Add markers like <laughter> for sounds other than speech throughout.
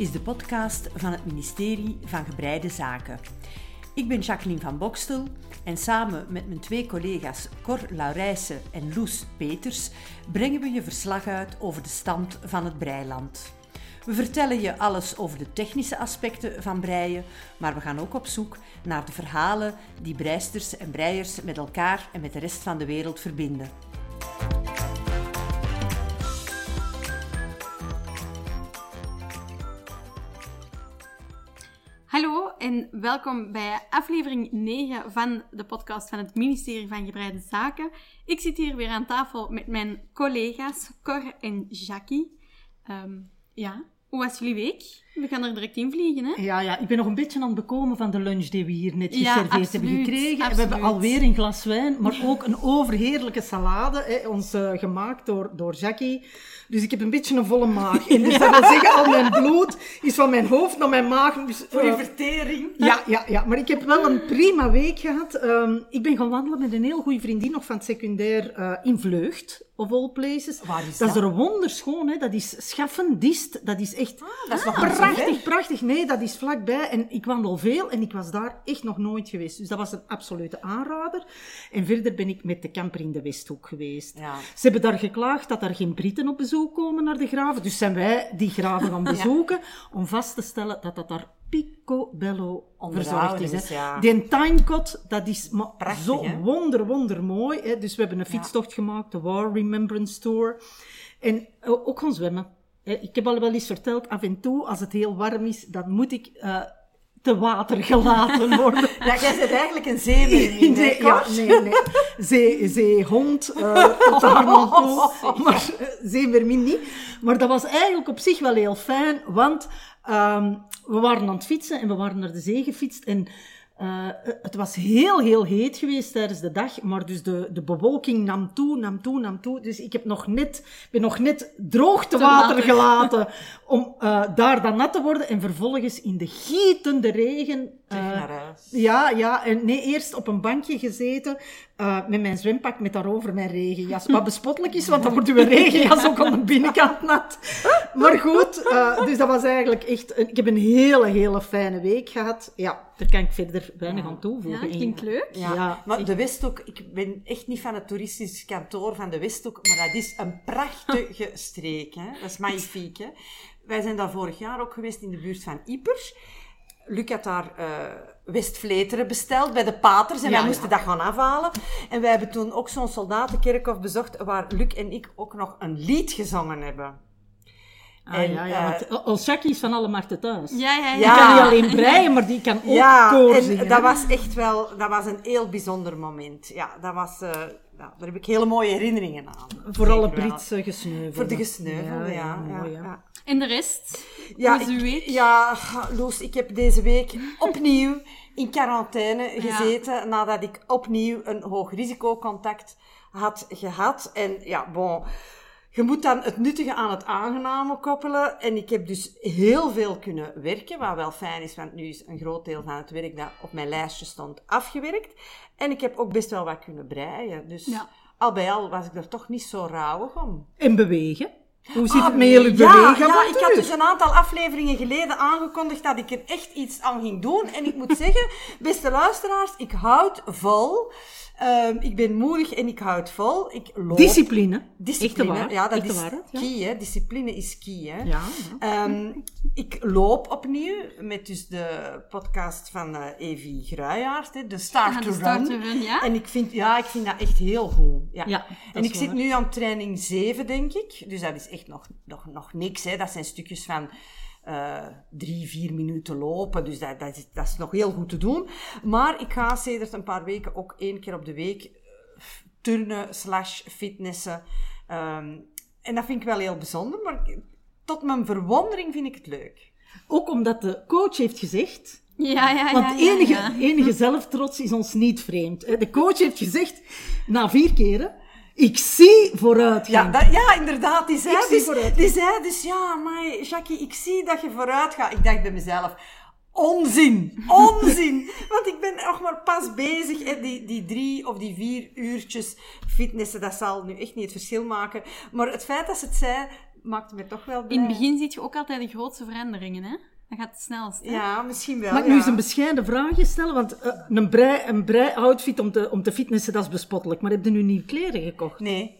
is de podcast van het ministerie van Gebreide Zaken. Ik ben Jacqueline van Bokstel en samen met mijn twee collega's Cor Laurijsen en Loes Peters brengen we je verslag uit over de stand van het breiland. We vertellen je alles over de technische aspecten van breien, maar we gaan ook op zoek naar de verhalen die breisters en breiers met elkaar en met de rest van de wereld verbinden. Welkom bij aflevering 9 van de podcast van het ministerie van Gebreide Zaken. Ik zit hier weer aan tafel met mijn collega's Cor en Jackie. Ehm, ja, hoe was jullie week? We gaan er direct in vliegen, hè? Ja, ja, ik ben nog een beetje aan het bekomen van de lunch die we hier net Ja, geserveerd hebben absoluut, gekregen. We hebben alweer een glas wijn, maar ook een overheerlijke salade, hè, ons eh, gemaakt door, door Jackie. Dus ik heb een beetje een volle maag. <laughs> En dus dat wil zeggen, al mijn bloed is van mijn hoofd naar mijn maag. Dus, Voor je eh, vertering. ja, ja, ja, maar ik heb wel een prima week gehad. Ehm, ik ben gaan wandelen met een heel goede vriendin nog van het secundair eh, in Vleugd, of all places. Waar is dat? dat? is er wonderschoon, hè. dat is Schaffendist. Dat is echt dat is nog prachtig, prachtig. Nee, dat is vlakbij. En ik wandel veel en ik was daar echt nog nooit geweest. Dus dat was een absolute aanrader. En verder ben ik met de camper in de Westhoek geweest. Ja. Ze hebben daar geklaagd dat er geen Britten op bezoek komen naar de graven. Dus zijn wij die graven gaan <laughs> bezoeken om vast te stellen dat dat daar picobello verzorgd is. hè. ja. Die timecot, dat is maar Prachtig, zo hè? wonder, wonder mooi. Hè. Dus we hebben een fietstocht gemaakt, de War Remembrance Tour. En eh, ook gaan zwemmen. Hè. Ik heb al wel eens verteld, af en toe, als het heel warm is, dan moet ik eh, te water <laughs> gelaten worden. <laughs> Ja, jij bent eigenlijk een zeemermin, <laughs> hè, Nee, ja, nee, nee. Zee, zeehond, eh tot daar toe. Maar eh, niet. Maar dat was eigenlijk op zich wel heel fijn, want ehm, we waren aan het fietsen en we waren naar de zee gefietst. En eh, het was heel, heel heet geweest tijdens de dag, maar dus de, de bewolking nam toe, nam toe, nam toe. Dus ik heb nog net, ben nog net droogtewater water. gelaten om eh, daar dan nat te worden. En vervolgens in de gietende regen... Terug eh, naar huis. ja, ja. En nee, eerst op een bankje gezeten eh, met mijn zwempak met daarover mijn regenjas. Wat bespottelijk is, want dan wordt uw <laughs> regenjas ook aan de binnenkant nat. Maar goed, eh, dus dat was eigenlijk echt... een- ik heb een hele, hele fijne week gehad. Ja, daar kan ik verder weinig aan Ja, toevoegen. klinkt leuk. Ja, Ja, maar de Westhoek, ik ben echt niet van het toeristisch kantoor van de Westhoek, maar dat is een prachtige <laughs> streek. Hè? Dat is magnifiek. Hè? Wij zijn daar vorig jaar ook geweest in de buurt van Ieper. Luc had daar eh Westvleteren besteld bij de paters en Ja, wij moesten ja. dat gaan afhalen. En wij hebben toen ook zo'n soldatenkerkhof bezocht waar Luc en ik ook nog een lied gezongen hebben. Ah, En, ja, ja, want als Jackie is van alle markten thuis. Ja, ja, ja. Die Ja. kan niet alleen breien, maar die kan ook Ja, koor en zingen. dat was echt wel, dat was een heel bijzonder moment. Ja, dat was, eh, ja, daar heb ik hele mooie herinneringen aan. Voor alle. Britse gesneuvelden. Voor de gesneuvelden, ja. ja, mooi, ja, hè. En de rest? Ja, Hoe is uw ik- week? ja, Loes, ik heb deze week opnieuw in quarantaine Ja. gezeten nadat ik opnieuw een hoog risicocontact had gehad. En ja, bon, je moet dan het nuttige aan het aangename koppelen. En ik heb dus heel veel kunnen werken, wat wel fijn is, want nu is een groot deel van het werk dat op mijn lijstje stond afgewerkt. En ik heb ook best wel wat kunnen breien. Dus Ja. al bij al was ik er toch niet zo rauwig om. En bewegen. Hoe zit Ah, het met jullie ja, bewegen? Ja, ik had dus een aantal afleveringen geleden aangekondigd dat ik er echt iets aan ging doen. En ik moet <laughs> zeggen, beste luisteraars, ik houd vol. Ehm, ik ben moedig en ik houd vol. Ik loop. Discipline. Discipline, waar. ja, dat Echte is ja. key, hè. Discipline is key, hè. Ja, ja. Ehm, ik loop opnieuw met dus de podcast van eh Evie Gruijaert, hè, de Start Ah, to de Start Run. to Run, ja? En ik vind, ja, ik vind dat echt heel goed. Ja. En ik zit nu aan training 7, denk ik. Dus dat is echt nog, nog, nog niks. Hè. Dat zijn stukjes van eh, drie, vier minuten lopen. Dus dat, dat, is, dat is nog heel goed te doen. Maar ik ga sedert een paar weken ook één keer op de week eh, turnen slash fitnessen. Ehm, en dat vind ik wel heel bijzonder. Maar tot mijn verwondering vind ik het leuk. Ook omdat de coach heeft gezegd... Ja, ja, Want ja, ja, enige, ja. enige zelftrots is ons niet vreemd. hè. De coach heeft gezegd, na vier keren... Ik zie vooruitgang. Ja, dat, ja, inderdaad. Die zei, Ik dus, vooruit. die zei dus, ja, maar Jackie, ik zie dat je vooruit gaat. Ik dacht bij mezelf, onzin, <laughs> onzin. Want ik ben nog maar pas bezig. Hè. Die, die drie of die vier uurtjes fitnessen, dat zal nu echt niet het verschil maken. Maar het feit dat ze het zei, maakte me toch wel blij. In het begin zie je ook altijd de grootste veranderingen, hè? Dat gaat het snelst. Hè? Ja, misschien wel. Mag ik ja. nu eens een bescheiden vraagje stellen? Want eh, een brei, een brei outfit om te, om te fitnessen, dat is bespottelijk. Maar heb je nu nieuwe kleren gekocht? Nee.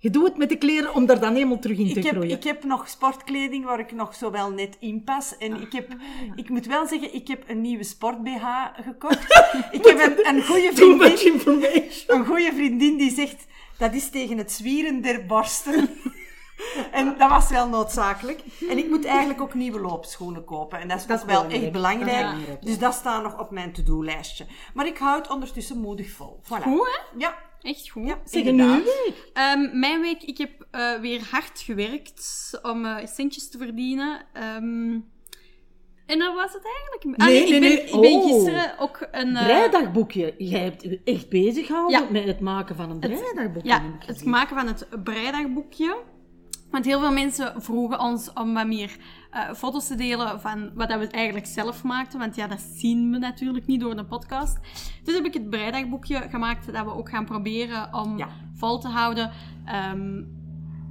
Je doet het met de kleren om daar dan helemaal terug in te Ik heb, groeien. ik heb nog sportkleding waar ik nog zo wel net in pas. En ik heb, ik moet wel zeggen, ik heb een nieuwe sport-BH gekocht. <laughs> ik heb een, een goede Too much vriendin, information. een goede vriendin die zegt, dat is tegen het zwieren der borsten. <laughs> En dat was wel noodzakelijk. En ik moet eigenlijk ook nieuwe loopschoenen kopen. En dat is, Dat ook is wel belangrijk. echt belangrijk. Dat is belangrijk, Dus dat staat nog op mijn to-do-lijstje. Maar ik hou het ondertussen moedig vol. Voilà. Goed, hè? Ja, Echt goed. ja Zeg, nu? Ehm, mijn week, ik heb eh, weer hard gewerkt om eh, centjes te verdienen. Ehm, en dat was het eigenlijk. Ah, Nee, ik nee, ben, nee. Ik ben Oh. gisteren ook een... eh, Breidagboekje. Jij hebt je echt bezig gehouden Ja. met het maken van een breidagboekje. Ja, het maken van het breidagboekje. Want heel veel mensen vroegen ons om wat meer eh, foto's te delen van wat dat we eigenlijk zelf maakten. Want ja, dat zien we natuurlijk niet door de podcast. Dus heb ik het breidagboekje gemaakt dat we ook gaan proberen om Ja. vol te houden. Ehm,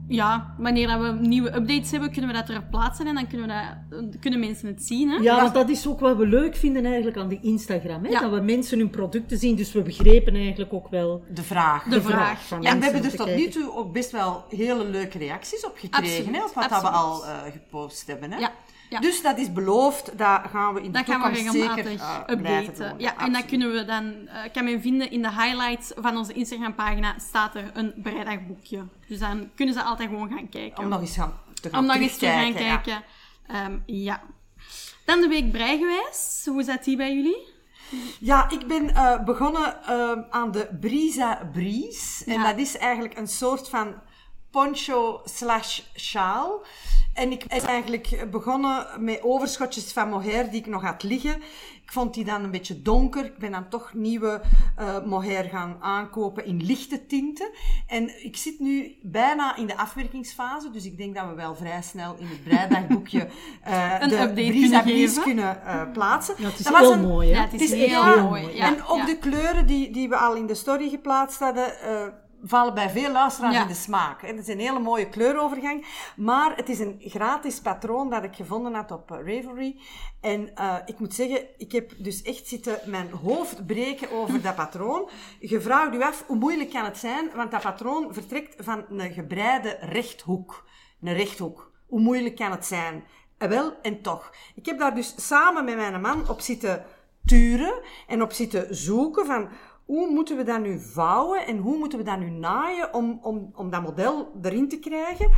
ja, wanneer dat we nieuwe updates hebben, kunnen we dat erop plaatsen en dan kunnen, we dat, dan kunnen mensen het zien. Hè? Ja, want dat is ook wat we leuk vinden eigenlijk aan die Instagram. Hè? Ja. Dat we mensen hun producten zien, dus we begrepen eigenlijk ook wel... De vraag. De vraag. van Ja, En we hebben er te tot nu toe ook best wel hele leuke reacties op gekregen, Absoluut, hè, op wat dat we al eh, gepost hebben. Hè? Ja, ja. Dus dat is beloofd, dat gaan we in de Dat gaan we toekomst regelmatig zeker eh, updaten. Ja, en dat kunnen we dan, eh, kan men vinden in de highlights van onze Instagram-pagina staat er een breidagboekje. Dus dan kunnen ze altijd gewoon gaan kijken. Om nog eens gaan, te gaan Om nog eens te gaan terugkijken, ja. kijken. Ehm, ja. Dan de week breigewijs. Hoe zat die bij jullie? Ja, ik ben eh, begonnen eh, aan de Brisa Breeze. En Ja. dat is eigenlijk een soort van poncho slash sjaal. En ik is eigenlijk begonnen met overschotjes van mohair die ik nog had liggen. Ik vond die dan een beetje donker. Ik ben dan toch nieuwe eh mohair gaan aankopen in lichte tinten. En ik zit nu bijna in de afwerkingsfase. Dus ik denk dat we wel vrij snel in het breidagboekje <laughs> eh Een de Brisa kunnen kunnen eh, plaatsen. Ja, het is Dat was heel een- mooi, hè? Ja, het is, Het is heel, mooi. Ja, en ook ja. de kleuren die, die we al in de story geplaatst hadden, eh, vallen bij veel luisteraars Ja. in de smaak. Het is een hele mooie kleurovergang. Maar het is een gratis patroon dat ik gevonden had op Ravelry. En eh, ik moet zeggen, ik heb dus echt zitten mijn hoofd breken over dat patroon. Je vraagt u af, hoe moeilijk kan het zijn? Want dat patroon vertrekt van een gebreide rechthoek. Een rechthoek. Hoe moeilijk kan het zijn? Eh, wel, en toch. Ik heb daar dus samen met mijn man op zitten turen en op zitten zoeken van hoe moeten we dat nu vouwen en hoe moeten we dat nu naaien om, om, om dat model erin te krijgen.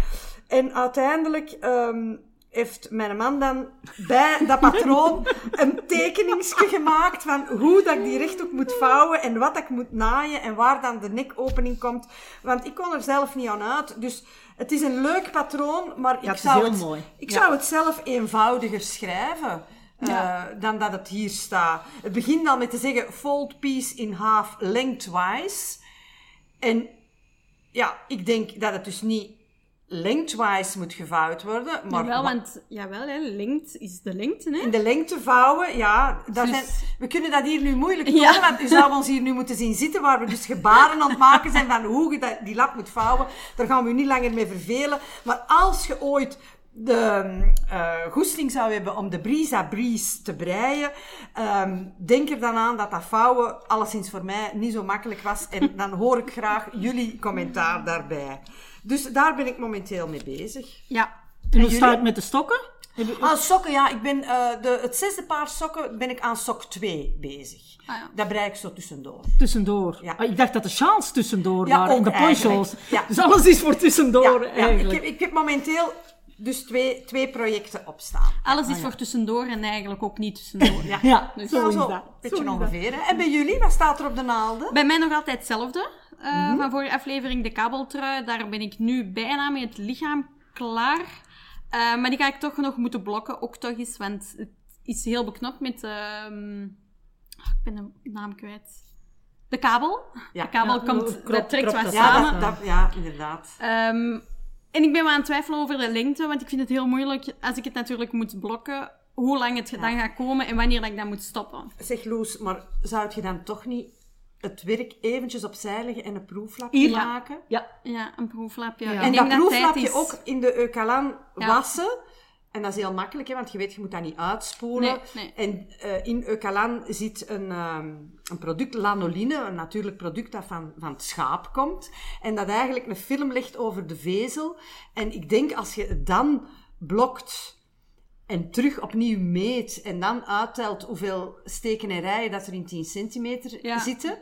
En uiteindelijk ehm, heeft mijn man dan bij dat patroon een tekeningsje gemaakt van hoe dat ik die rechthoek moet vouwen en wat ik moet naaien en waar dan de nekopening komt. Want ik kon er zelf niet aan uit. Dus het is een leuk patroon, maar ik, zou, het, ik Ja. zou het zelf eenvoudiger schrijven. Eh, dan dat het hier staat. Het begint al met te zeggen fold piece in half lengthwise. En ja, ik denk dat het dus niet lengthwise moet gevouwd worden, maar Jawel, wa- want jawel, hè, lengte is de lengte. Hè? in de lengte vouwen, ja. Dat Dus- zijn, we kunnen dat hier nu moeilijk doen, Ja. want u zou ons hier nu moeten zien zitten, waar we dus gebaren aan het maken zijn van hoe je die lap moet vouwen. Daar gaan we u niet langer mee vervelen. Maar als je ooit de eh goesting zou hebben om de Brisa Breeze te breien, ehm, denk er dan aan dat dat vouwen alleszins voor mij niet zo makkelijk was. En <laughs> dan hoor ik graag jullie commentaar daarbij. Dus daar ben ik momenteel mee bezig. Ja. En hoe staat het met de stokken? Je- Ah, sokken, ja. Ik ben, eh, de, het zesde paar sokken ben ik aan sok 2 bezig. Ah, ja. Dat bereik ik zo tussendoor. Tussendoor. Ja. Ah, ik dacht dat de sjaals tussendoor Ja, waren en de poncho's. eigenlijk. Ja. Dus alles is voor tussendoor ja, ja, ik, eigenlijk. heb, ik heb momenteel dus twee, twee projecten opstaan. Alles Ah, is voor tussendoor en eigenlijk ook niet tussendoor. <laughs> Ja, Ja, Dus- zo zo, dat. een beetje Zo is dat. ongeveer. Hè. En bij jullie, wat staat er op de naalden? Bij mij nog altijd hetzelfde. eh, Mhm. Van vorige aflevering, de kabeltrui. Daar ben ik nu bijna met het lichaam klaar. Eh, maar die ga ik toch nog moeten blokken, ook toch eens. Want het is heel beknopt met... ehm, ah, ik ben de naam kwijt. De kabel. Ja. De kabel Ja, komt... krop- dat trekt wat samen. dat, dat, ja inderdaad. Ehm, en ik ben wel aan het twijfelen over de lengte, want ik vind het heel moeilijk als ik het natuurlijk moet blokken, hoe lang het dan gaat komen en wanneer dat ik dat moet stoppen. Zeg Loes, maar zou je dan toch niet het werk eventjes opzij leggen en een proeflapje maken. Ja, Ja, een proeflapje. Ja. En dat proeflapje is- ook in de Eucalan Ja. wassen. En dat is heel makkelijk, hè, want je weet, je moet dat niet uitspoelen. Nee, nee. En eh, in Eucalan zit een, ehm, een product, lanoline, een natuurlijk product dat van, van het schaap komt. En dat eigenlijk een film legt over de vezel. En ik denk, als je het dan blokt en terug opnieuw meet en dan uittelt hoeveel steken en rijen dat er in 10 centimeter Ja. zitten,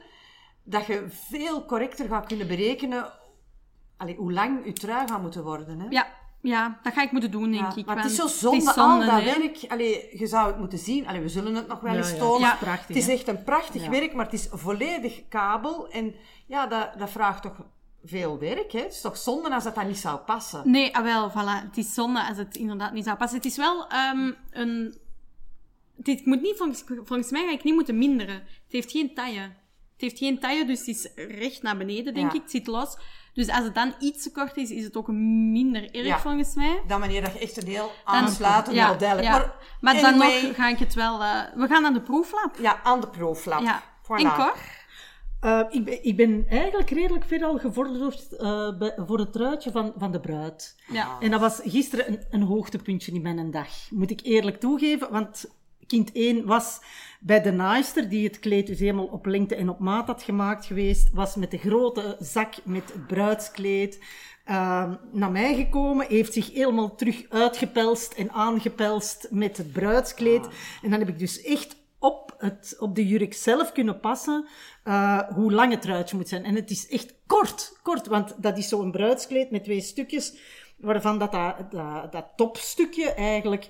dat je veel correcter gaat kunnen berekenen allee, hoe lang je trui gaat moeten worden. Hè? Ja, ja, dat ga ik moeten doen, denk Ja, ik. maar het is zo zonde, is zonde, al dat hè. werk. Allee, je zou het moeten zien. Allee, we zullen het nog wel Ja, eens ja, tonen. het is prachtig, het is echt een prachtig Ja. werk, maar het is volledig kabel. En ja, dat, dat vraagt toch veel werk. Hè? Het is toch zonde als dat dan niet zou passen. Nee, ah, wel, voilà. Het is zonde als het inderdaad niet zou passen. Het is wel ehm, een... Dit moet niet, volgens, volgens mij ga ik niet moeten minderen. Het heeft geen taille. Het heeft geen taille, dus het is recht naar beneden, denk Ja. ik. Het zit los. Dus als het dan iets te kort is, is het ook minder erg, Ja. volgens mij. Dan wanneer dat je echt een heel Dan- aansluitend ja, model ja. Maar, Maar dan nog ga ik het wel... eh, we gaan aan de proeflab. Ja, aan de proeflab. Ja. Voilà. En Cor? Eh, ik, ben, ik ben eigenlijk redelijk ver al gevorderd eh, bij- voor het truitje van, van de bruid. Ja. En dat was gisteren een, een hoogtepuntje in mijn dag. Moet ik eerlijk toegeven, want kind 1 was bij de naaister, die het kleed dus helemaal op lengte en op maat had gemaakt geweest, was met de grote zak met het bruidskleed eh, naar mij gekomen, heeft zich helemaal terug uitgepelst en aangepelst met het bruidskleed. En dan heb ik dus echt op, het, op de jurk zelf kunnen passen eh, hoe lang het truitje moet zijn. En het is echt kort, kort, want dat is zo'n bruidskleed met twee stukjes, waarvan dat, dat, dat, dat topstukje eigenlijk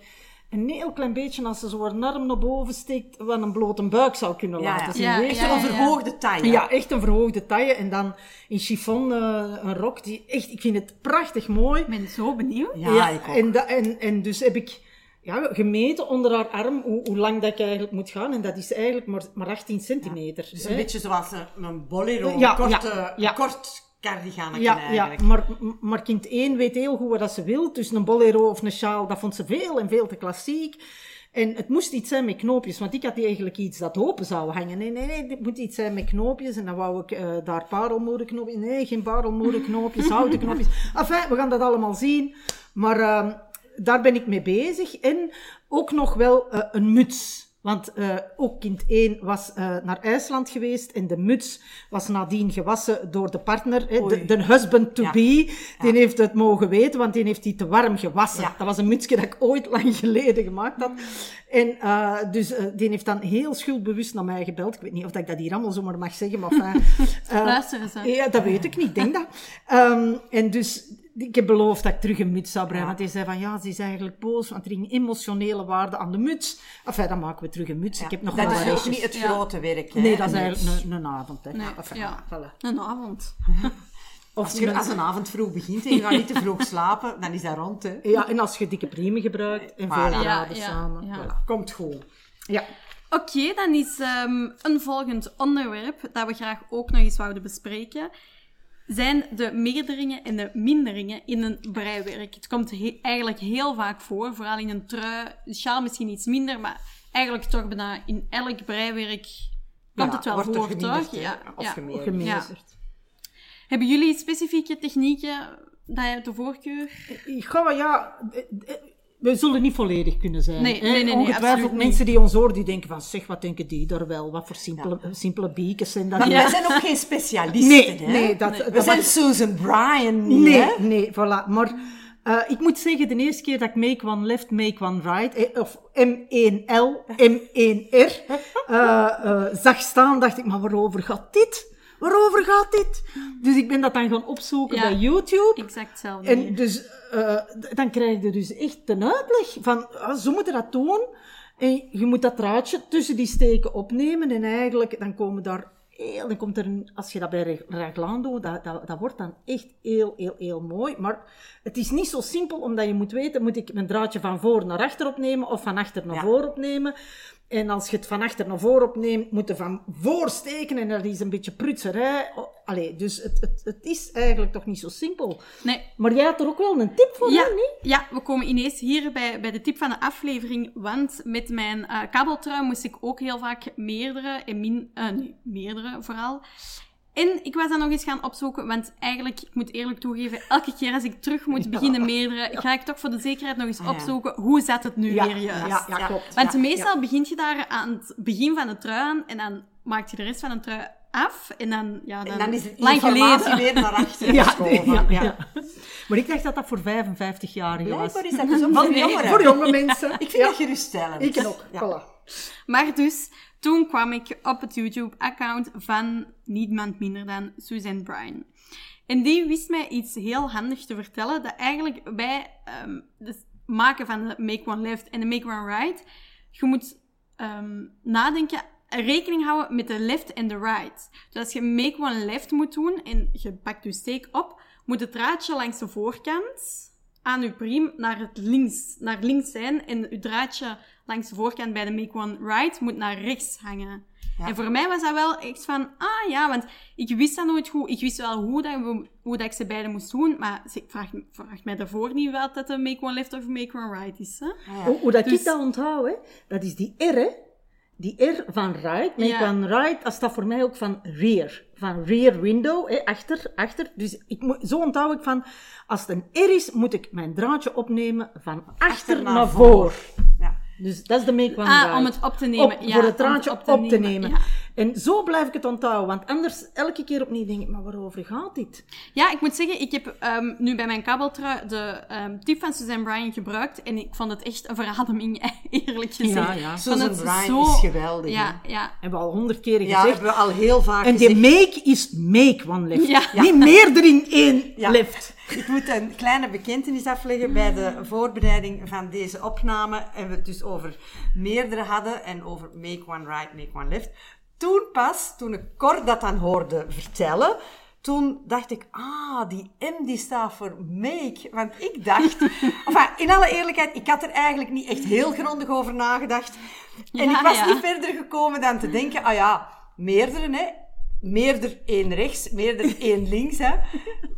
een heel klein beetje, als ze zo een arm naar boven steekt, van een blote buik zou kunnen Ja, laten ja. zien. Ja, ja, Zo'n verhoogde taille. Ja, echt een verhoogde taille. En dan in chiffon eh, een rok. Die echt, ik vind het prachtig mooi. Ik ben zo benieuwd. Ja, ik ook. En, da- en, en dus heb ik ja, gemeten onder haar arm hoe, hoe lang dat ik eigenlijk moet gaan. En dat is eigenlijk maar, maar 18 centimeter. Dus hè. een beetje zoals een, een bolero, Ja, een, kort, ja, eh, ja. een kort cardiganetje Ja, eigenlijk. ja maar, maar kind 1 weet heel goed wat ze wil. Dus een bolero of een sjaal, dat vond ze veel en veel te klassiek. En het moest iets zijn met knoopjes, want ik had eigenlijk iets dat open zou hangen. Nee, nee, nee, het moet iets zijn met knoopjes. En dan wou ik eh, daar parelmoederknoopjes. Nee, geen parelmoederknoopjes, <laughs> houten knoopjes. Enfin, we gaan dat allemaal zien. Maar ehm, daar ben ik mee bezig. En ook nog wel eh, een muts. Want eh, ook kind 1 was eh, naar IJsland geweest en de muts was nadien gewassen door de partner, hè, de, husband to Ja. be. Die heeft het mogen weten, want die heeft die te warm gewassen. Ja. Dat was een mutsje dat ik ooit lang geleden gemaakt had. En eh, dus die heeft dan heel schuldbewust naar mij gebeld. Ik weet niet of dat ik dat hier allemaal zomaar mag zeggen, maar ze. <laughs> ja, dat weet ik niet, ik denk dat. Ehm, en dus, ik heb beloofd dat ik terug een muts zou brengen. Want hij zei van, ja, ze is eigenlijk boos, want er ging emotionele waarde aan de muts. Enfin, dan maken we terug een muts. Ja. Ik heb nog dat wel is ook niet het Ja. grote werk. Hè? Nee, dat is eigenlijk een, een avond. Hè. Nee, Enfin, ja. voilà. Een avond. <laughs> Of Als, je, als een avond vroeg begint en je gaat niet te vroeg <laughs> slapen, dan is dat rond. Hè? Ja, en als je dikke priemen gebruikt en veel Voilà. Ja, graden ja, samen. ja. voilà. Komt goed. Ja. Oké, dan is ehm, een volgend onderwerp dat we graag ook nog eens zouden bespreken. Zijn de meerderingen en de minderingen in een breiwerk. Het komt he- eigenlijk heel vaak voor, vooral in een trui, een sjaal misschien iets minder, maar eigenlijk toch bijna in elk breiwerk komt Ja, het wel wordt voor, toch? Ja, of ja. Hebben jullie specifieke technieken dat je de voorkeur? Ik ga, ja, we zullen niet volledig kunnen zijn. Nee, hè. nee, nee, nee, Ongetwijfeld mensen die ons horen, die denken van, zeg, wat denken die daar wel? Wat voor simpele, simpele biekes zijn dat? Maar wij zijn ook geen specialisten. Nee, hè? nee, dat, We dat zijn Susan Bryan niet, Nee, hè? nee, voilà. Maar eh, ik moet zeggen, de eerste keer dat ik Make One Left, Make One Right, eh, of M1L, M1R, eh, eh, zag staan, dacht ik, maar waarover gaat dit? Waarover gaat dit? Dus ik ben dat dan gaan opzoeken Ja. bij YouTube. Exact hetzelfde. En dus, eh, dan krijg je dus echt een uitleg van, ah, zo moet je dat doen. En je moet dat draadje tussen die steken opnemen. En eigenlijk, dan komen daar heel, dan komt er een, als je dat bij raglan doet, dat, dat, dat wordt dan echt heel, heel, heel mooi. Maar het is niet zo simpel, omdat je moet weten, moet ik mijn draadje van voor naar achter opnemen of van achter naar Ja. voor opnemen. En als je het van achter naar voor opneemt, moet je van voor steken en dat is een beetje prutserij. Allee, dus het, het, het is eigenlijk toch niet zo simpel. Nee, Maar jij had er ook wel een tip voor, ja, niet? ja, we komen ineens hier bij, bij de tip van de aflevering. Want met mijn eh kabeltrui moest ik ook heel vaak meerdere, en min, nee, meerdere vooral. En ik was dat nog eens gaan opzoeken, want eigenlijk, ik moet eerlijk toegeven, elke keer als ik terug moet beginnen meerdere, ga ik toch voor de zekerheid nog eens opzoeken, hoe zat het nu Ja, weer juist? ja, ja, Ja. klopt. Want Ja, meestal ja. begint je daar aan het begin van de trui aan en dan maak je de rest van de trui af en dan, ja, dan, En dan is het lang informatie geleden. weer naar achteren <laughs> Ja, geschoven. ja, Ja. ja. Maar ik dacht dat dat voor 55-jarigen was. Blijkbaar is dat dus voor <laughs> jongeren. Voor jonge mensen. Ik vind Ja. dat geruststellend. Ik ook. Ja. Voilà. Maar dus, toen kwam ik op het YouTube-account van niemand minder dan Suzanne Bryan. En die wist mij iets heel handig te vertellen, dat eigenlijk bij ehm, het maken van de Make One Left en de Make One Right, je moet ehm, nadenken, rekening houden met de left en de right. Dus als je Make One Left moet doen en je pakt je steek op, moet het draadje langs de voorkant aan uw priem naar het links, naar links zijn en uw draadje langs de voorkant bij de Make One Right moet naar rechts hangen. Ja. En voor mij was dat wel echt van, ah ja, want ik wist dat nooit goed. Ik wist wel hoe, dat, we- hoe dat ik ze beide moest doen, maar ze- ik vraag, vraag mij daarvoor niet wat dat de Make One Left of Make One Right is. Hè? Ah, ja. Hoe, hoe dat Dus- ik dat onthoud, hè, dat is die R, hè. Die R van right. Make Ja. one right, dat staat voor mij ook van rear. Van rear window, hè, achter, achter. Dus ik moet, zo onthoud ik van, als het een R is, moet ik mijn draadje opnemen van achter, naar naar, voor. voor. Ja. Dus dat is de make one Ah, om het op te nemen. Op- ja, voor het het op te, nemen. Ja. En zo blijf ik het onthouden, want anders elke keer opnieuw denk ik, maar waarover gaat dit? Ja, ik moet zeggen, ik heb ehm, nu bij mijn kabeltrui de ehm, tip van Suzanne Bryan gebruikt en ik vond het echt een verademing, <laughs> eerlijk gezegd. Ja, ja. Het Bryan zo- is geweldig. Ja, ja. Hebben we al honderd keer Ja, gezegd. hebben we al heel vaak en die gezegd. make is make one left. Ja. Niet meerdere in één Ja. left. Ik moet een kleine bekentenis afleggen bij de voorbereiding van deze opname. En we het dus over meerdere hadden en over make one right, make one left. Toen pas, toen ik Cor dat dan hoorde vertellen, toen dacht ik, ah, die M die staat voor make. Want ik dacht, <laughs> enfin, in alle eerlijkheid, ik had er eigenlijk niet echt heel grondig over nagedacht. En Ja, ik was ja. niet verder gekomen dan te denken, ah ja, meerdere, hè. Meerder één rechts, meerder één links, hè.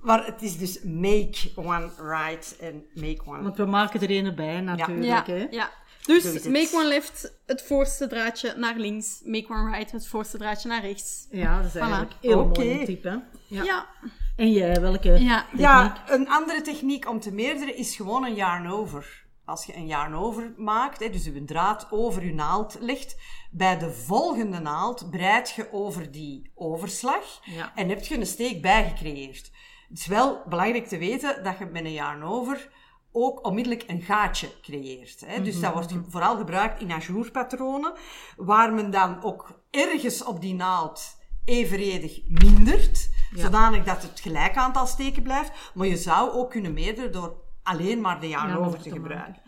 Maar het is dus make one right en make one... Want we maken er een bij, natuurlijk. Ja, hè. ja. Dus make one left, het voorste draadje naar links. Make one right, het voorste draadje naar rechts. Ja, dat is eigenlijk Voilà. een heel mooi hè. Ja. Ja. En jij, welke Ja. techniek? Ja, een andere techniek om te meerderen is gewoon een yarn over. Als je een yarn over maakt, hè, dus je draad over je naald legt, bij de volgende naald breid je over die overslag Ja. en heb je een steek bijgecreëerd. Het is wel belangrijk te weten dat je met een yarn over ook onmiddellijk een gaatje creëert. Hè. Dus dat wordt ge- vooral gebruikt in ajourpatronen, waar men dan ook ergens op die naald evenredig mindert, zodanig dat het gelijk aantal steken blijft. Maar je zou ook kunnen meerderen door alleen maar de Yarn over te gebruiken.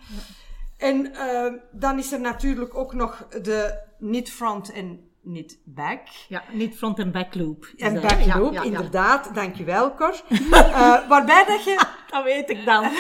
En eh, dan is er natuurlijk ook nog de knit front en knit back. Ja, niet front- en backloop. En back hè? Ja, loop, ja, ja. inderdaad. Dankjewel, Cor. <laughs> Eh, waarbij dat je... <laughs> Dat weet ik dan. <laughs>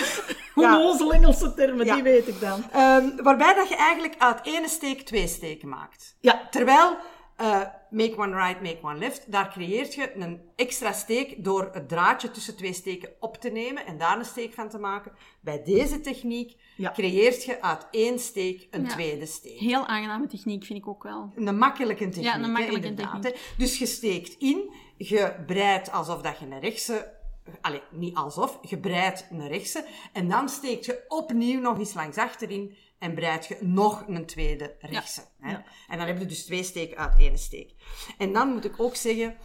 Ja. Onnozel Engelse termen, die weet ik dan. Ehm, waarbij dat je eigenlijk uit ene steek twee steken maakt. Ja. Terwijl eh, make one right, make one left, daar creëert je een extra steek door het draadje tussen twee steken op te nemen en daar een steek van te maken. Bij deze techniek Ja. creëert je uit één steek een Ja. tweede steek. Heel aangename techniek, vind ik ook wel. Een makkelijke techniek. Ja, een hè, makkelijke inderdaad, techniek. hè. Dus je steekt in, je breidt alsof dat je een rechtse... Allee, niet alsof, je breidt een rechtse. En dan steekt je opnieuw nog eens langs achterin en breidt je nog een tweede rechtse. Hè. En dan heb je dus twee steken uit één steek. En dan moet ik ook zeggen,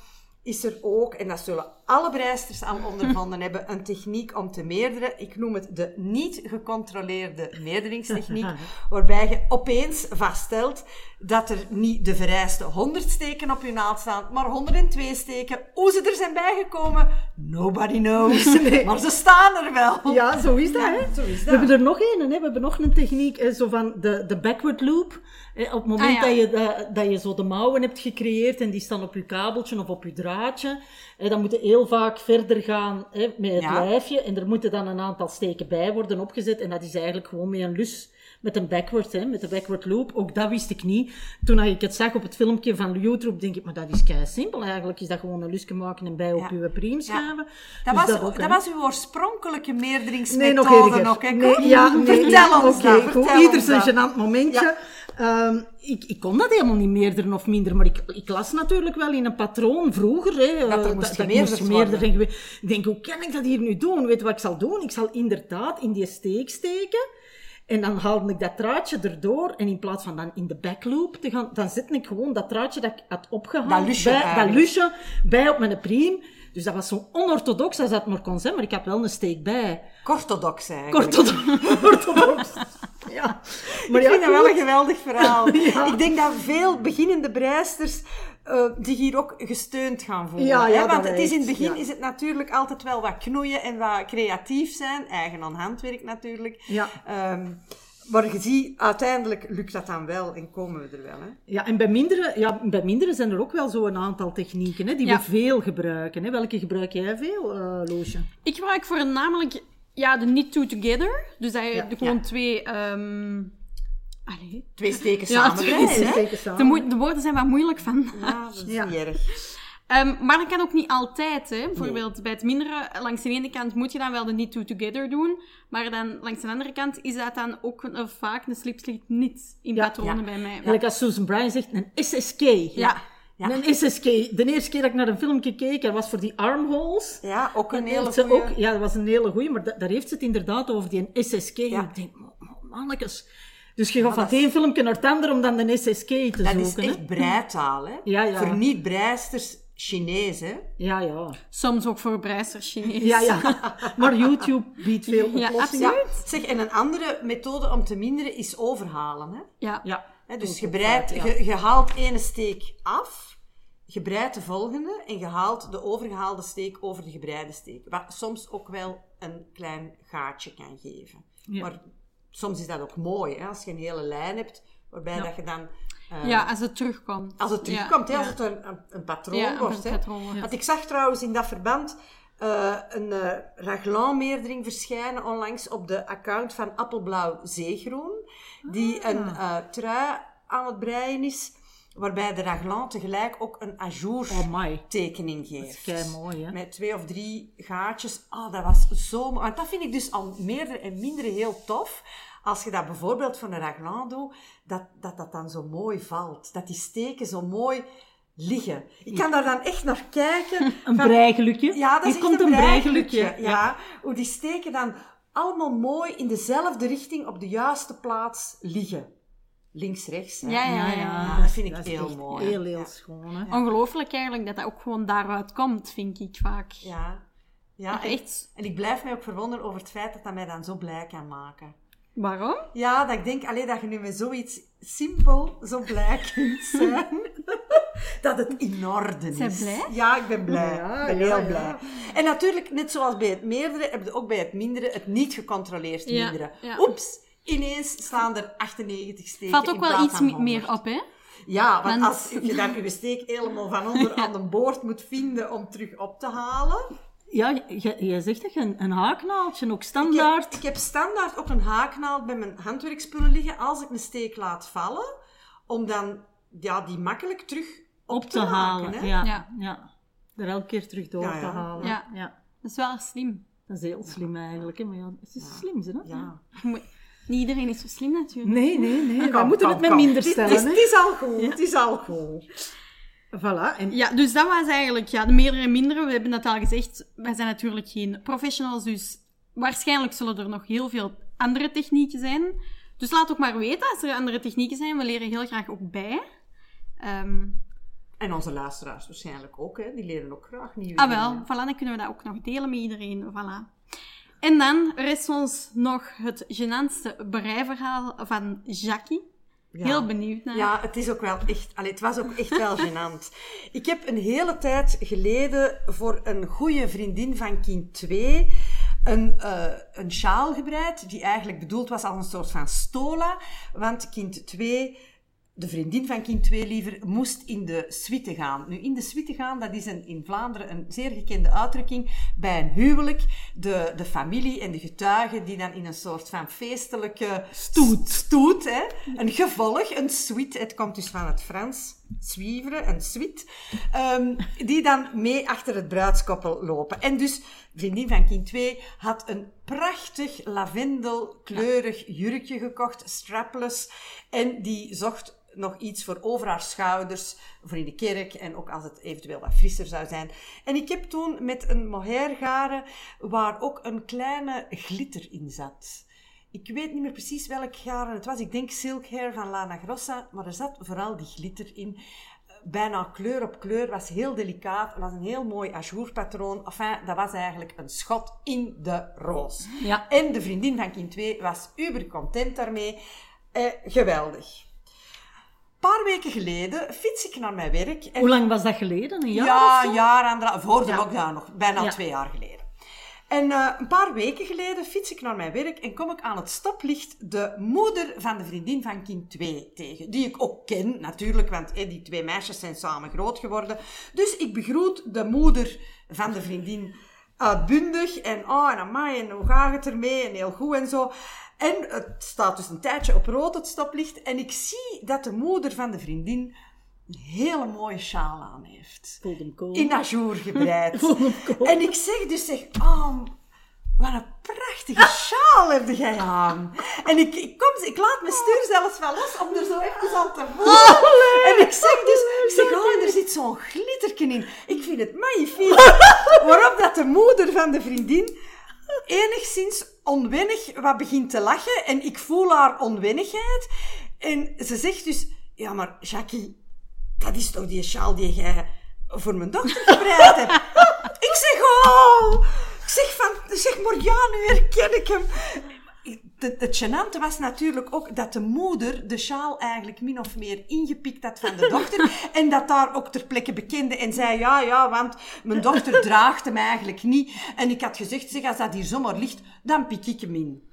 is er ook, en dat zullen alle breisters al ondervonden hebben, een techniek om te meerderen. Ik noem het de niet gecontroleerde meerderingstechniek, <laughs> waarbij je opeens vaststelt dat er niet de vereiste 100 steken op je naald staan, maar 102 steken. Hoe ze er zijn bijgekomen, nobody knows. <laughs> Maar ze staan er wel. Ja, zo is dat, hè. zo is We dat. hebben er nog een, hè. We hebben nog een techniek, hè, zo van de, de backward loop. Op het moment Ah, ja. dat, je, dat, dat je zo de mouwen hebt gecreëerd en die staan op je kabeltje of op je draadje, hè, dan moet je heel vaak verder gaan hè, met het Ja. lijfje en er moeten dan een aantal steken bij worden opgezet en dat is eigenlijk gewoon met een lus met een backward, hè, met de backward loop. Ook dat wist ik niet. Toen ik het zag op het filmpje van YouTube, denk ik, maar dat is kei simpel eigenlijk. Is dat gewoon een lusje maken en bij op Ja. uw priem schuiven. Dat, Dus was, ook, dat was uw oorspronkelijke meerderingsmethode Nee, nog nog, hè, nee, Cor? ja, nee, Vertel ja, ons dat, vertel Ieder zijn dat. gênant momentje. Ehm, ik, ik kon dat helemaal niet meerderen of minder, maar ik, ik las natuurlijk wel in een patroon vroeger. Hè, Dat er eh, moest en gewe- Ik denk, hoe kan ik dat hier nu doen? Weet je wat ik zal doen? Ik zal inderdaad in die steek steken. En dan haalde ik dat draadje erdoor. En in plaats van dan in de backloop te gaan, dan zette ik gewoon dat draadje dat ik had opgehaald. Dat lusje bij, dat lusje bij op mijn priem. Dus dat was zo onorthodox als dat maar kon zijn. Maar ik had wel een steek bij. Orthodox eigenlijk. <laughs> Orthodox. Ja. Maar ik vind dat wel een geweldig verhaal. <laughs> Ik denk dat veel beginnende breisters eh zich hier ook gesteund gaan voelen. Ja, ja, hè? Want het is in het begin ja. is het natuurlijk altijd wel wat knoeien en wat creatief zijn. Eigen aan handwerk natuurlijk. Ja. Ehm, maar je ziet, uiteindelijk lukt dat dan wel en komen we er wel. Hè? Ja, en bij mindere, ja, bij mindere zijn er ook wel zo een aantal technieken hè, die Ja. we veel gebruiken. Hè. Welke gebruik jij veel, eh Loosje? Ik gebruik voornamelijk ja, de knit two together. Dus dat je Ja. gewoon twee... ehm allee. Twee steken Ja, samen. twee hè? steken samen. De, woorden zijn wat moeilijk van. Ja, dat is Ja. niet erg. Ehm, maar dat kan ook niet altijd. Hè. Bijvoorbeeld bij het mindere, langs de ene kant moet je dan wel de knit two together doen. Maar dan langs de andere kant is dat dan ook een, vaak een slipstreak niet in Ja, patronen ja. bij mij. Eigenlijk als Susan Bryan zegt, een SSK. Ja. Ja. Een SSK. De eerste keer dat ik naar een filmpje keek, dat was voor die armholes. Ja, ook een En hele goeie. ook, ja, dat was een hele goeie, maar da- daar heeft ze het inderdaad over, die SSK. Ja. En ik denk, "Ma- ma- mannetjes. Dus je gaat van dat het één filmpje naar het andere om dan de SSK te Dat is zoeken. hè. echt breitaal, hè? Ja, ja. Voor niet-breisters Chinees, hè? Ja, ja. Soms ook voor breisters Chinees. Ja, ja. Maar YouTube biedt <laughs> veel Ja, oplossingen. absoluut. Zeg, en een andere methode om te minderen is overhalen, hè? Ja. Ja. Hè, dus je, breidt, ja. je, je haalt ene steek af, je breidt de volgende en je haalt de overgehaalde steek over de gebreide steek. Wat soms ook wel een klein gaatje kan geven. Ja. Maar soms is dat ook mooi, hè? als je een hele lijn hebt, waarbij Ja. dat je dan... eh, Ja, als het terugkomt. Als het Ja, terugkomt, hè, ja. als het een, een, een patroon Ja, een wordt. Hè. patroon wordt. Want ik zag trouwens in dat verband eh, een eh Raglan-meerdering verschijnen onlangs op de account van Appelblauw Zeegroen. Die Ah. een eh, trui aan het breien is, waarbij de Raglan tegelijk ook een ajour Oh tekening Dat is geeft. kei mooi, hè? Met twee of drie gaatjes. Oh, dat was zo mooi. Want dat vind ik dus al meerdere en mindere heel tof. Als je dat bijvoorbeeld van een raglan doet, dat, dat dat dan zo mooi valt. Dat die steken zo mooi liggen. Ik kan daar dan echt naar kijken. <laughs> Een van- breigelukje. Ja, dat is Hier komt een breigelukje. breigelukje. Ja. Hoe die steken dan allemaal mooi in dezelfde richting op de juiste plaats liggen. Links, rechts. Ja, ja, Ja, dat vind ik is heel echt mooi. Heel, heel Ja. schoon, hè? Ongelooflijk eigenlijk dat dat ook gewoon daaruit komt, vind ik vaak. Ja. Ja, en, Echt. en ik blijf mij ook verwonderen over het feit dat dat mij dan zo blij kan maken. Waarom? Ja, dat ik denk alleen dat je nu met zoiets simpel zo blij kunt zijn. <laughs> dat het in orde is. Zijn blij? Ja, ik ben blij. Ja, ik ben ja, heel ja. blij. En natuurlijk, net zoals bij het meerdere, heb je ook bij het mindere het niet gecontroleerd ja. Oeps, ineens staan er 98 steken Valt ook wel iets van mi- 100. meer op, hè? Ja, want Want- als je dan je steek helemaal van onder <laughs> aan de boord moet vinden om terug op te halen... Ja, jij zegt dat je een, een haaknaaldje ook Ik standaard... heb, ik heb standaard ook een haaknaald bij mijn handwerkspullen liggen als ik een steek laat vallen, om dan ja, die makkelijk terug op, op te halen. maken, hè? ja, Ja. ja. Er elke keer terug door Ja, te halen. Ja. ja. Dat is wel slim. Dat is heel slim eigenlijk. Hè? Maar ja, het is slim, hè? Ja. Niet iedereen is zo slim natuurlijk. Nee, nee, nee. We moeten kom, het met minder stellen. Het is, hè. het is al goed, het is al goed. Voilà. En Ja, dus dat was eigenlijk ja, de meerdere en mindere. We hebben dat al gezegd. Wij zijn natuurlijk geen professionals, dus waarschijnlijk zullen er nog heel veel andere technieken zijn. Dus laat ook maar weten als er andere technieken zijn. We leren heel graag ook bij. Ehm, En onze luisteraars waarschijnlijk ook, hè? die leren ook graag nieuwe ah wel, voilà, dan kunnen we dat ook nog delen met iedereen. Voilà. En dan rest ons nog het gênantste breiverhaal van Jackie. Ja. Heel benieuwd naar. Ja, het is ook wel echt... Allee, het was ook echt wel <laughs> gênant. Ik heb een hele tijd geleden voor een goede vriendin van kind 2 een, eh, een sjaal gebreid, die eigenlijk bedoeld was als een soort van stola. Want kind 2 de vriendin van kind 2 liever moest in de suite gaan. Nu, in de suite gaan, dat is een, in Vlaanderen een zeer gekende uitdrukking bij een huwelijk. De, de familie en de getuigen die dan in een soort van feestelijke stoet, stoet hè? een gevolg, een suite, het komt dus van het Frans, suivre, een suite, ehm, die dan mee achter het bruidskoppel lopen. En dus, vriendin van kind 2 had een prachtig lavendelkleurig jurkje gekocht, strapless, en die zocht nog iets voor over haar schouders, voor in de kerk en ook als het eventueel wat frisser zou zijn. En ik heb toen met een mohair garen waar ook een kleine glitter in zat. Ik weet niet meer precies welk garen het was. Ik denk Silk Hair van Lana Grossa, maar er zat vooral die glitter in. Bijna kleur op kleur, was heel delicaat. Het was een heel mooi ajourpatroon. Enfin, dat was eigenlijk een schot in de roos. Ja. En de vriendin van kind 2 was uber content daarmee. Eh, geweldig paar weken geleden fiets ik naar mijn werk. En Hoe lang was dat geleden? Een jaar ja, een jaar voor de Ja. lockdown nog, bijna Ja. twee jaar geleden. En eh, een paar weken geleden fiets ik naar mijn werk en kom ik aan het stoplicht de moeder van de vriendin van kind 2 tegen. Die ik ook ken, natuurlijk, want die twee meisjes zijn samen groot geworden. Dus ik begroet de moeder van de vriendin uitbundig en oh, en amai, en hoe gaat het ermee, en heel goed en zo. En het staat dus een tijdje op rood, het stoplicht, en ik zie dat de moeder van de vriendin een hele mooie sjaal aan heeft in ajour gebreid. <laughs> En ik zeg dus, zeg, oh, wat een prachtige <laughs> sjaal heb jij aan. En ik, ik, kom, ik laat mijn stuur zelfs wel los om er zo even aan te voelen. En ik zeg dus, ik zeg, oh, er zit zo'n glitterken in. Ik vind het magnifiek. <laughs> Waarop dat de moeder van de vriendin enigszins onwennig wat begint te lachen. En ik voel haar onwennigheid. En ze zegt dus, ja, maar Jackie, dat is toch die sjaal die jij voor mijn dochter gebreid hebt? <laughs> ik zeg, oh! Ik zeg van, zeg maar, ja, nu herken ik hem. Het, het gênante was natuurlijk ook dat de moeder de sjaal eigenlijk min of meer ingepikt had van de dochter. <laughs> en dat daar ook ter plekke bekende en zei, ja, ja, want mijn dochter draagt hem eigenlijk niet. En ik had gezegd, zeg, als dat hier zomaar ligt, dan pik ik hem in.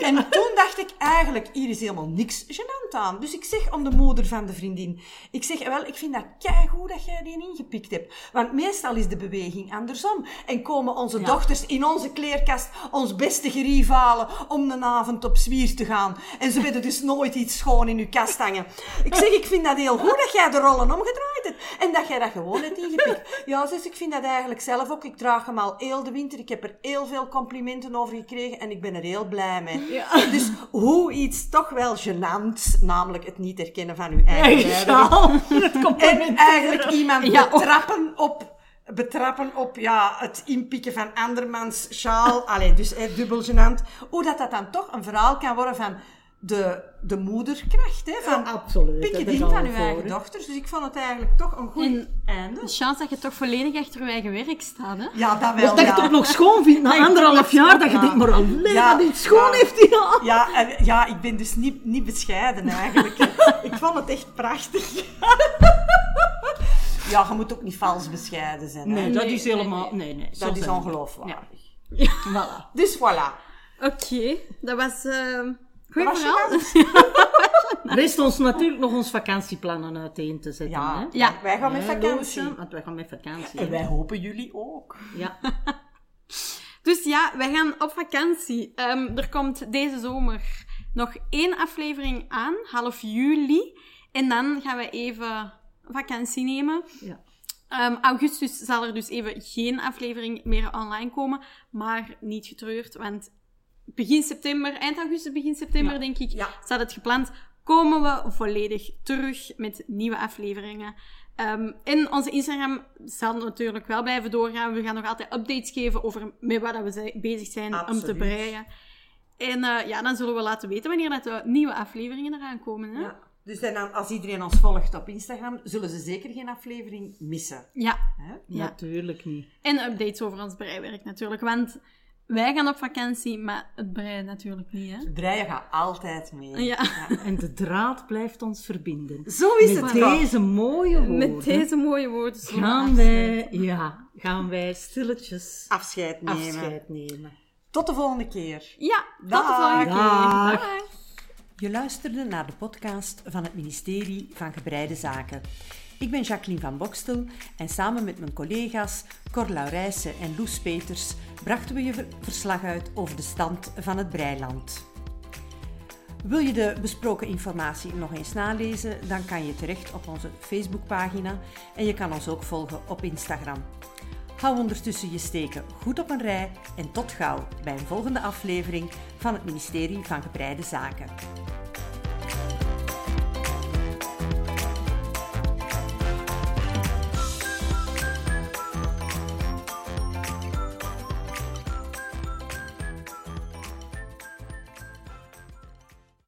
En toen dacht ik eigenlijk, hier is helemaal niks gênant aan. Dus ik zeg aan de moeder van de vriendin, ik zeg, wel, ik vind dat keigoed dat jij die ingepikt hebt. Want meestal is de beweging andersom. En komen onze dochters in onze kleerkast ons beste gerief halen om een avond op zwier te gaan. En ze willen dus nooit iets schoon in uw kast hangen. Ik zeg, ik vind dat heel goed dat jij de rollen omgedraaid hebt. En dat jij dat gewoon hebt ingepikt. Ja, zus, ik vind dat eigenlijk zelf ook. Ik draag hem al heel de winter. Ik heb er heel veel complimenten over gekregen en ik ben er heel blij mee. Dus hoe iets toch wel gênant, namelijk het niet herkennen van uw eigen sjaal. <laughs> En eigenlijk iemand Ja. betrappen op, betrappen op ja, het inpikken van andermans sjaal. Allee, dus eh, dubbel gênant. Hoe dat, dat dan toch een verhaal kan worden van de, de moederkracht. Hè, van Ja, absoluut, Pik in ik van al uw voor, eigen dochters. Dus ik vond het eigenlijk toch een goed En- einde. De chance dat je toch volledig achter je eigen werk staat, hè? Ja, dat wel. Of dat je ja. het ook nog schoon vindt na <laughs> anderhalf jaar, dat je Ja. denkt, maar alleen Ja. dat iets schoon Ja. heeft hij aan. Ja, en, ja, ik ben dus niet, niet bescheiden eigenlijk. <laughs> ik vond het echt prachtig. ja, je moet ook niet vals bescheiden zijn. hè. Nee, dat Nee, is helemaal... nee. Nee, Dat is we. ongeloofwaardig. <laughs> Voilà. Dus voilà. Oké, dat was... eh Goed was. Rest ons natuurlijk nog ons vakantieplannen uiteen te zetten. Ja, hè? Ja. wij gaan met vakantie. Want wij gaan met vakantie. En wij hopen jullie ook. Ja. <laughs> Dus ja, wij gaan op vakantie. Ehm, er komt deze zomer nog één aflevering aan, half juli. En dan gaan we even vakantie nemen. ja. Ehm, augustus zal er dus even geen aflevering meer online komen. Maar niet getreurd, want begin september, eind augustus, begin september Ja. denk ik, Ja. staat het gepland. Komen we volledig terug met nieuwe afleveringen. Ehm en onze Instagram zal natuurlijk wel blijven doorgaan. We gaan nog altijd updates geven over met wat we zi- bezig zijn om te breien. En eh, ja, dan zullen we laten weten wanneer dat de nieuwe afleveringen eraan komen. Hè? Ja. Dus en dan, als iedereen ons volgt op Instagram, zullen ze zeker geen aflevering missen. ja. Hè? Ja. Natuurlijk niet. En updates over ons breiwerk natuurlijk. Want wij gaan op vakantie, maar het breien natuurlijk niet, hè? Het breien gaat altijd mee. Ja. <laughs> En de draad blijft ons verbinden. Zo is Met het toch? deze mooie woorden Met deze mooie woorden gaan wij, ja, gaan wij stilletjes Afscheid nemen. afscheid nemen. Tot de volgende keer. Ja, tot de Dag. volgende keer. Dag. Je luisterde naar de podcast van het ministerie van Gebreide Zaken. Ik ben Jacqueline van Bokstel en samen met mijn collega's Cor Laurijsen en Loes Peters brachten we je verslag uit over de stand van het breiland. Wil je de besproken informatie nog eens nalezen, dan kan je terecht op onze Facebookpagina en je kan ons ook volgen op Instagram. Hou ondertussen je steken goed op een rij en tot gauw bij een volgende aflevering van het ministerie van Gebreide Zaken.